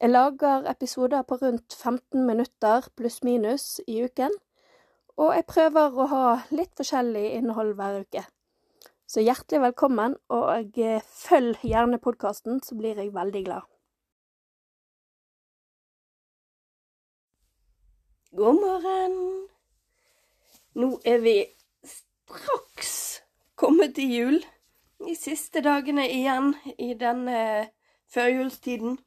Jeg lager episoder på rundt 15 minutter pluss-minus i uken, og jeg prøver å ha litt forskjellig innhold hver uke. Så hjertelig velkommen, og eh, følg gjerne podkasten, så blir jeg veldig glad. God morgen! Nå er vi straks kommet til jul. De siste dagene igjen i denne førjulstiden.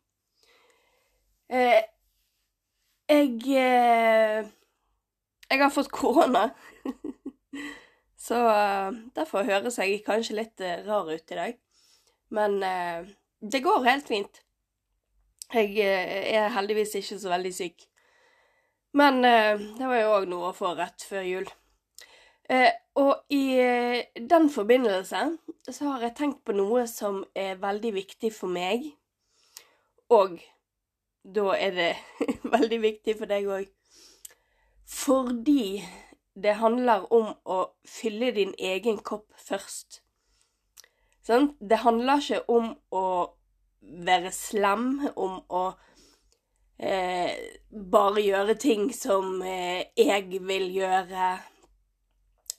Eh, jeg eh, Jeg har fått korona. Så uh, derfor høres jeg kanskje litt uh, rar ut i dag. Men eh, det går helt fint. Jeg er heldigvis ikke så veldig syk. Men det var jo òg noe å få rett før jul. og i den forbindelse så har jeg tenkt på noe som er veldig viktig for meg. Og da er det veldig viktig for deg òg. Fordi det handler om å fylle din egen kopp først. Sånn? Det handler ikke om å være slem, om å eh, bare gjøre ting som eh, jeg vil gjøre.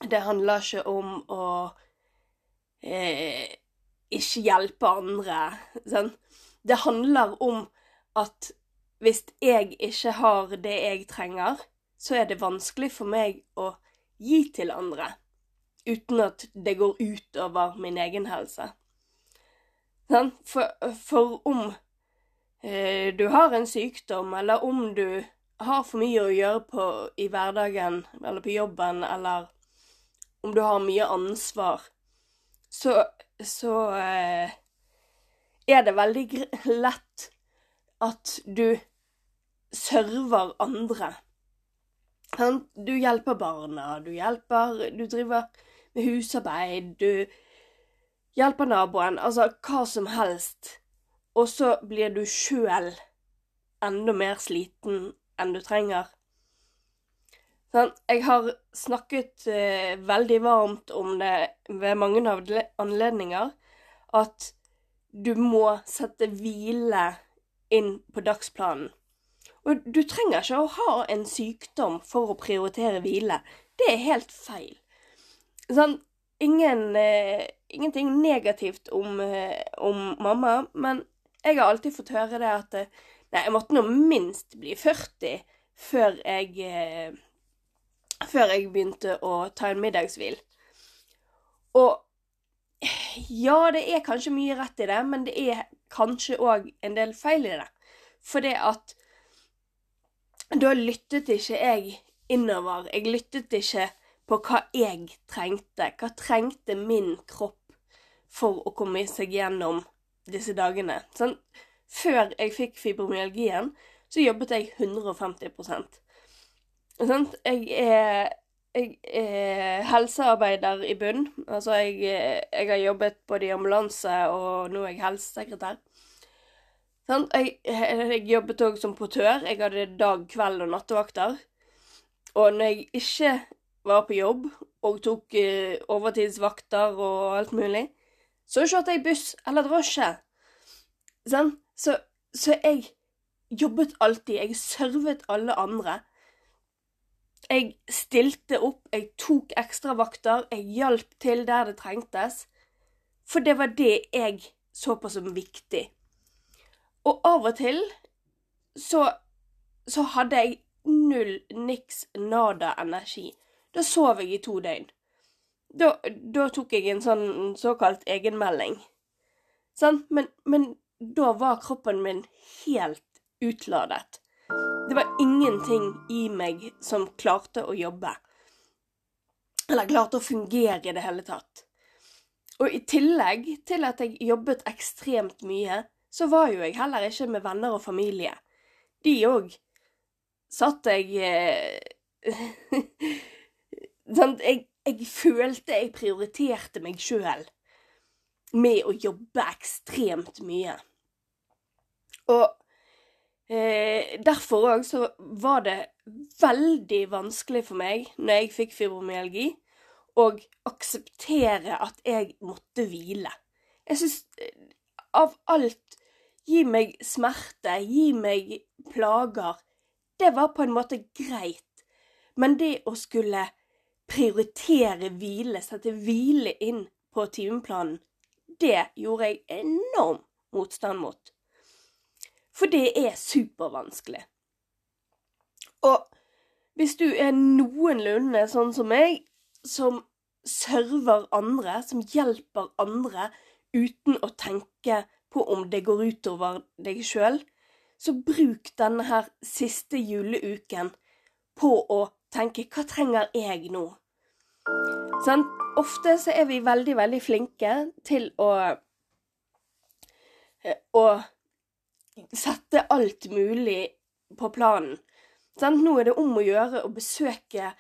Det handler ikke om å eh, ikke hjelpe andre. Sånn? Det handler om at hvis jeg ikke har det jeg trenger, så er det vanskelig for meg å gi til andre uten at det går utover min egen helse. For, for om eh, du har en sykdom, eller om du har for mye å gjøre på, i hverdagen eller på jobben, eller om du har mye ansvar, så, så eh, er det veldig lett at du server andre du hjelper barna, du hjelper Du driver med husarbeid, du hjelper naboen. Altså hva som helst. Og så blir du sjøl enda mer sliten enn du trenger. Sånn, jeg har snakket eh, veldig varmt om det ved mange anledninger, at du må sette hvile inn på dagsplanen. Og du trenger ikke å ha en sykdom for å prioritere hvile. Det er helt feil. Sånn, ingen, eh, ingenting negativt om, eh, om, mamma, men jeg har alltid fått høre det at eh, Nei, jeg måtte nå minst bli 40 før jeg eh, Før jeg begynte å ta en middagshvil. Og ja, det er kanskje mye rett i det, men det er kanskje òg en del feil i det. For det at da lyttet ikke jeg innover. Jeg lyttet ikke på hva jeg trengte. Hva trengte min kropp for å komme seg gjennom disse dagene? Sånn, før jeg fikk fibromyalgien, så jobbet jeg 150% sånn, Jeg er jeg er helsearbeider i bunn. Altså, jeg, jeg, har jobbet både i ambulanse og nå er jeg helsesekretær. Jeg, jeg, jobbet òg som portør. Jeg hadde dag-, kveld- og nattevakter. Og når jeg ikke var på jobb og tok overtidsvakter og alt mulig, så kjørte jeg buss eller drosje. Sånn? Så, så jeg jobbet alltid. Jeg servet alle andre. Jeg stilte opp, jeg tok ekstravakter, jeg hjalp til der det trengtes. For det var det jeg så på som viktig. Og av og til så, så hadde jeg null, niks, nada energi. Da sov jeg i to døgn. Da, da tok jeg en sånn såkalt egenmelding. Sånn? Men, men da var kroppen min helt utladet. Det var ingenting i meg som klarte å jobbe. Eller klarte å fungere i det hele tatt. Og i tillegg til at jeg jobbet ekstremt mye, så var jo jeg heller ikke med venner og familie. De òg satt jeg Sant? Jeg, jeg følte jeg prioriterte meg sjøl med å jobbe ekstremt mye. Og derfor òg så var det veldig vanskelig for meg når jeg fikk fibromyalgi, å akseptere at jeg måtte hvile. Jeg syns eh, av alt Gi meg smerte, gi meg plager. Det var på en måte greit. Men det å skulle prioritere hvile, sette hvile inn på timeplanen, det gjorde jeg enorm motstand mot. For det er supervanskelig. Og hvis du er noenlunde sånn som meg, som server andre, som hjelper andre uten å tenke på om det går utover deg sjøl, så bruk denne her siste juleuken på å tenke hva trenger jeg nå? Sånn, ofte så er vi veldig, veldig flinke til å å sette alt mulig på planen. Sånn, nå er det om å gjøre å besøke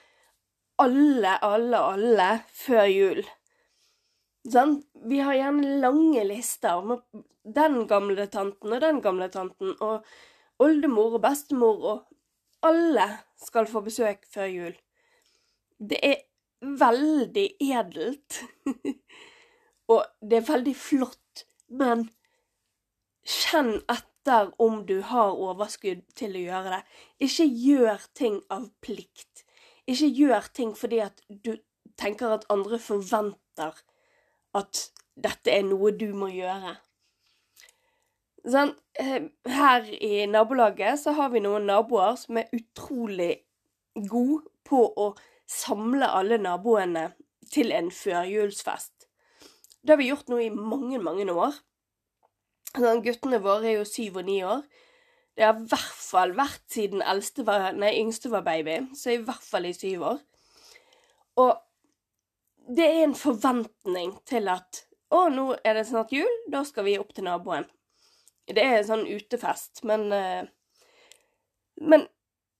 alle, alle, alle før jul. Sånn? Vi har gjerne lange lister med den gamle tanten og den gamle tanten, og oldemor og bestemor, og alle skal få besøk før jul. Det er veldig edelt, og det er veldig flott, men kjenn etter om du har overskudd til å gjøre det. Ikke gjør ting av plikt. Ikke gjør ting fordi at du tenker at andre forventer at dette er noe du må gjøre. Sånn, her i nabolaget så har vi noen naboer som er utrolig gode på å samle alle naboene til en førjulsfest. Det har vi gjort nå i mange, mange år. Sånn, guttene våre er jo syv og ni år. Det har i hvert fall vært siden eldste var, nei, yngste var baby, så i hvert fall i syv år. Og det er en forventning til at å, nå er det snart jul, da skal vi opp til naboen. Det er en sånn utefest, men uh, Men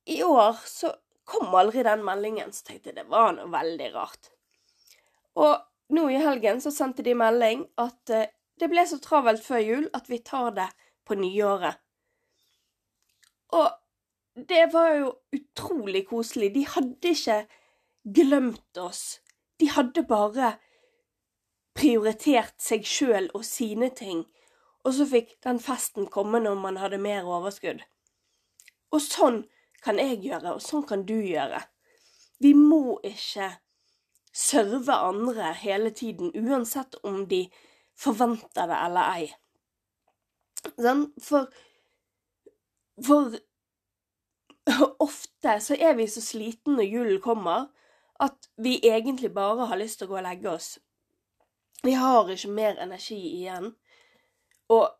i år så kom aldri den meldingen, så tenkte jeg det var noe veldig rart. Og nå i helgen så sendte de melding at uh, det ble så travelt før jul at vi tar det på nyåret. Og det var jo utrolig koselig. De hadde ikke glemt oss de hadde bare prioritert seg sjøl og sine ting, og så fikk den festen komme når man hadde mer overskudd. Og sånn kan jeg gjøre, og sånn kan du gjøre. Vi må ikke serve andre hele tiden, uansett om de forventer det eller ei. Sånn? For, for ofte så er vi så slitne når julen kommer, at vi egentlig bare har lyst til å gå og legge oss. Vi har ikke mer energi igjen. Og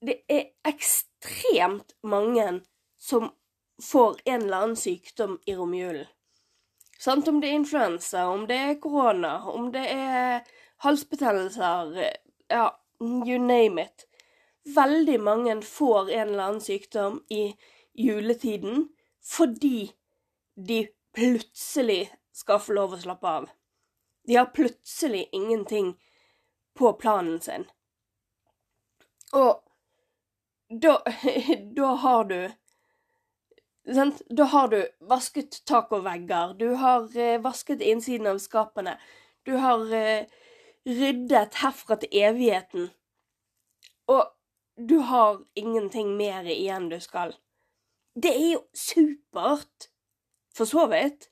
det er ekstremt mange som får en eller annen sykdom i romjulen. Sant? Om det er influensa, om det er korona, om det er halsbetennelser Ja, you name it. Veldig mange får en eller annen sykdom i juletiden fordi de plutselig skal få lov å slappe av. De har plutselig ingenting på planen sin. Og da, da har du sant? Da har du vasket tak og vegger, du har eh, vasket innsiden av skapene, du har eh, ryddet herfra til evigheten, og du har ingenting mer igjen du skal. Det er jo supert, for så vidt.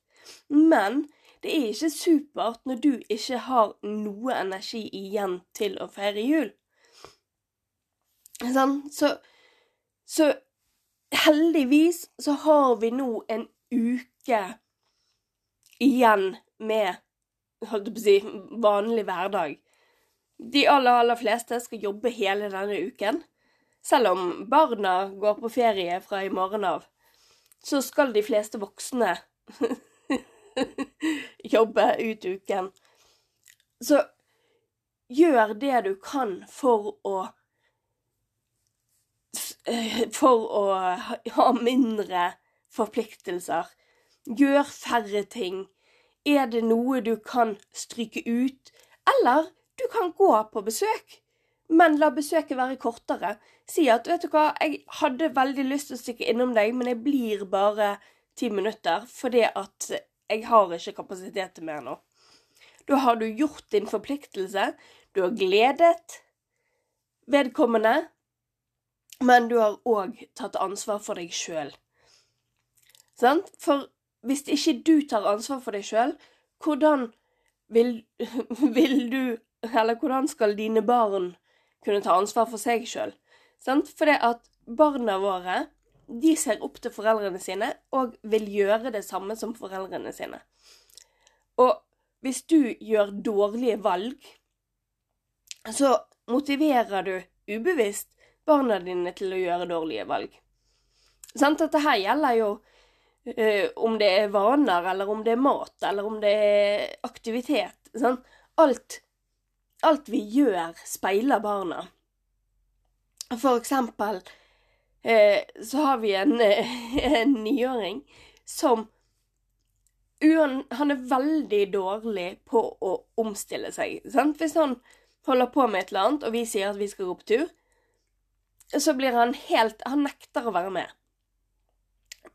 Men det er ikke supert når du ikke har noe energi igjen til å feire jul. Sånn? Så, så heldigvis så har vi nå en uke igjen med holdt på å si, vanlig hverdag. De aller, aller fleste skal jobbe hele denne uken. Selv om barna går på ferie fra i morgen av, så skal de fleste voksne jobbe ut uken. Så gjør det du kan for å for å ha mindre forpliktelser. Gjør færre ting. Er det noe du kan stryke ut? Eller du kan gå på besøk, men la besøket være kortere. Si at 'vet du hva, jeg hadde veldig lyst til å stikke innom deg, men jeg blir bare ti minutter fordi at jeg har ikke kapasitet til mer nå'. Da har du gjort din forpliktelse, du har gledet vedkommende, men du har òg tatt ansvar for deg sjøl. For hvis ikke du tar ansvar for deg sjøl, hvordan vil, vil, du Eller hvordan skal dine barn kunne ta ansvar for seg sjøl? For det at barna våre de ser opp til foreldrene sine og vil gjøre det samme som foreldrene sine. Og hvis du gjør dårlige valg, så motiverer du ubevisst barna dine til å gjøre dårlige valg. Sant? Dette her gjelder jo uh, om det er vaner, eller om det er mat, eller om det er aktivitet. Sånn. Alt, alt vi gjør, speiler barna. For eksempel uh, så har vi en, en niåring som han er veldig dårlig på å omstille seg. Sant? Hvis han holder på med et eller annet, og vi sier at vi skal gå på tur, så blir han helt Han nekter å være med.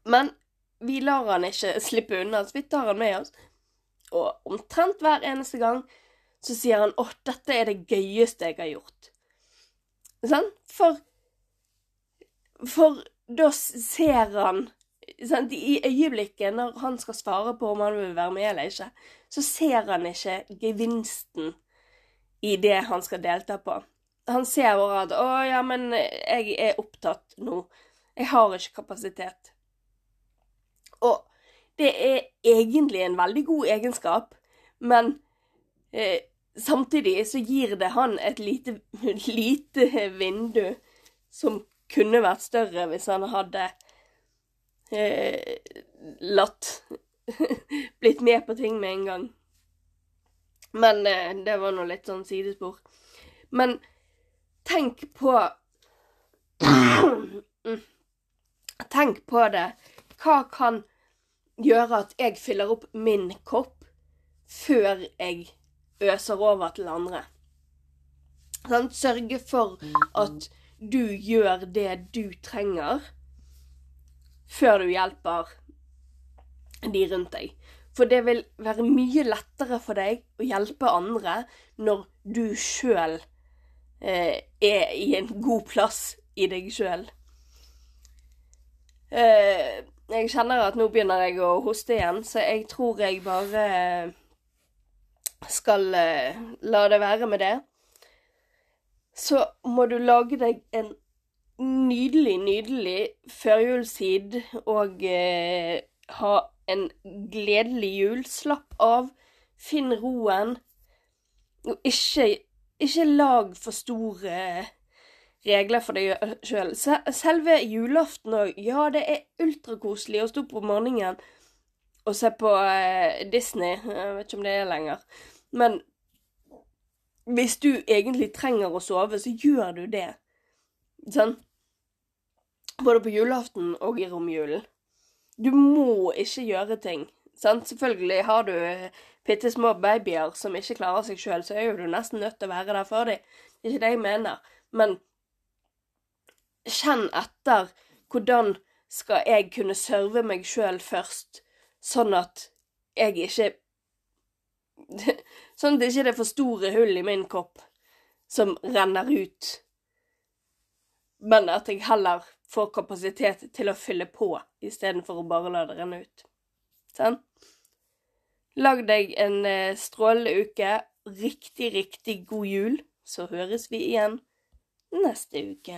Men vi lar han ikke slippe unna, så vi tar han med oss. Og omtrent hver eneste gang så sier han 'Å, dette er det gøyeste jeg har gjort'. Sånn? For For da ser han sånn, I øyeblikket når han skal svare på om han vil være med eller ikke, så ser han ikke gevinsten i det han skal delta på. Han ser bare at 'Å ja, men jeg er opptatt nå. Jeg har ikke kapasitet'. Og det er egentlig en veldig god egenskap, men eh, samtidig så gir det han et lite, lite vindu som kunne vært større hvis han hadde eh, latt Blitt med på ting med en gang. Men eh, det var nå litt sånn sidespor. Men tenk på Tenk på det. Hva kan gjøre at jeg fyller opp min kopp før jeg øser over til andre? Sånn, sørge for at du gjør det du trenger før du hjelper de rundt deg. For det vil være mye lettere for deg å hjelpe andre når du sjøl eh, er i en god plass i deg sjøl. Eh, jeg kjenner at nå begynner jeg å hoste igjen, så jeg tror jeg bare skal eh, la det være med det. Så må du lage deg en nydelig, nydelig førjulstid og eh, ha en gledelig jul. Slapp av. Finn roen. Og ikke, ikke lag for store regler for deg sjøl. Selve julaften òg. Ja, det er ultrakoselig å stå på morgenen og se på eh, Disney. Jeg vet ikke om det er lenger. Men hvis du egentlig trenger å sove, så gjør du det. Sånn? Både på julaften og i romjulen. Du må ikke gjøre ting. Sant? Selvfølgelig har du bitte små babyer som ikke klarer seg sjøl, så er jo du nesten nødt til å være der for dem. Det er ikke det jeg mener. Men kjenn etter hvordan skal jeg kunne serve meg sjøl først, sånn at jeg ikke Sånn at det ikke er for store hull i min kopp som renner ut, men at jeg heller får kapasitet til å fylle på istedenfor å bare la det renne ut. Sånn? Lag deg en eh, strålende uke. Riktig, riktig god jul. Så høres vi igjen neste uke.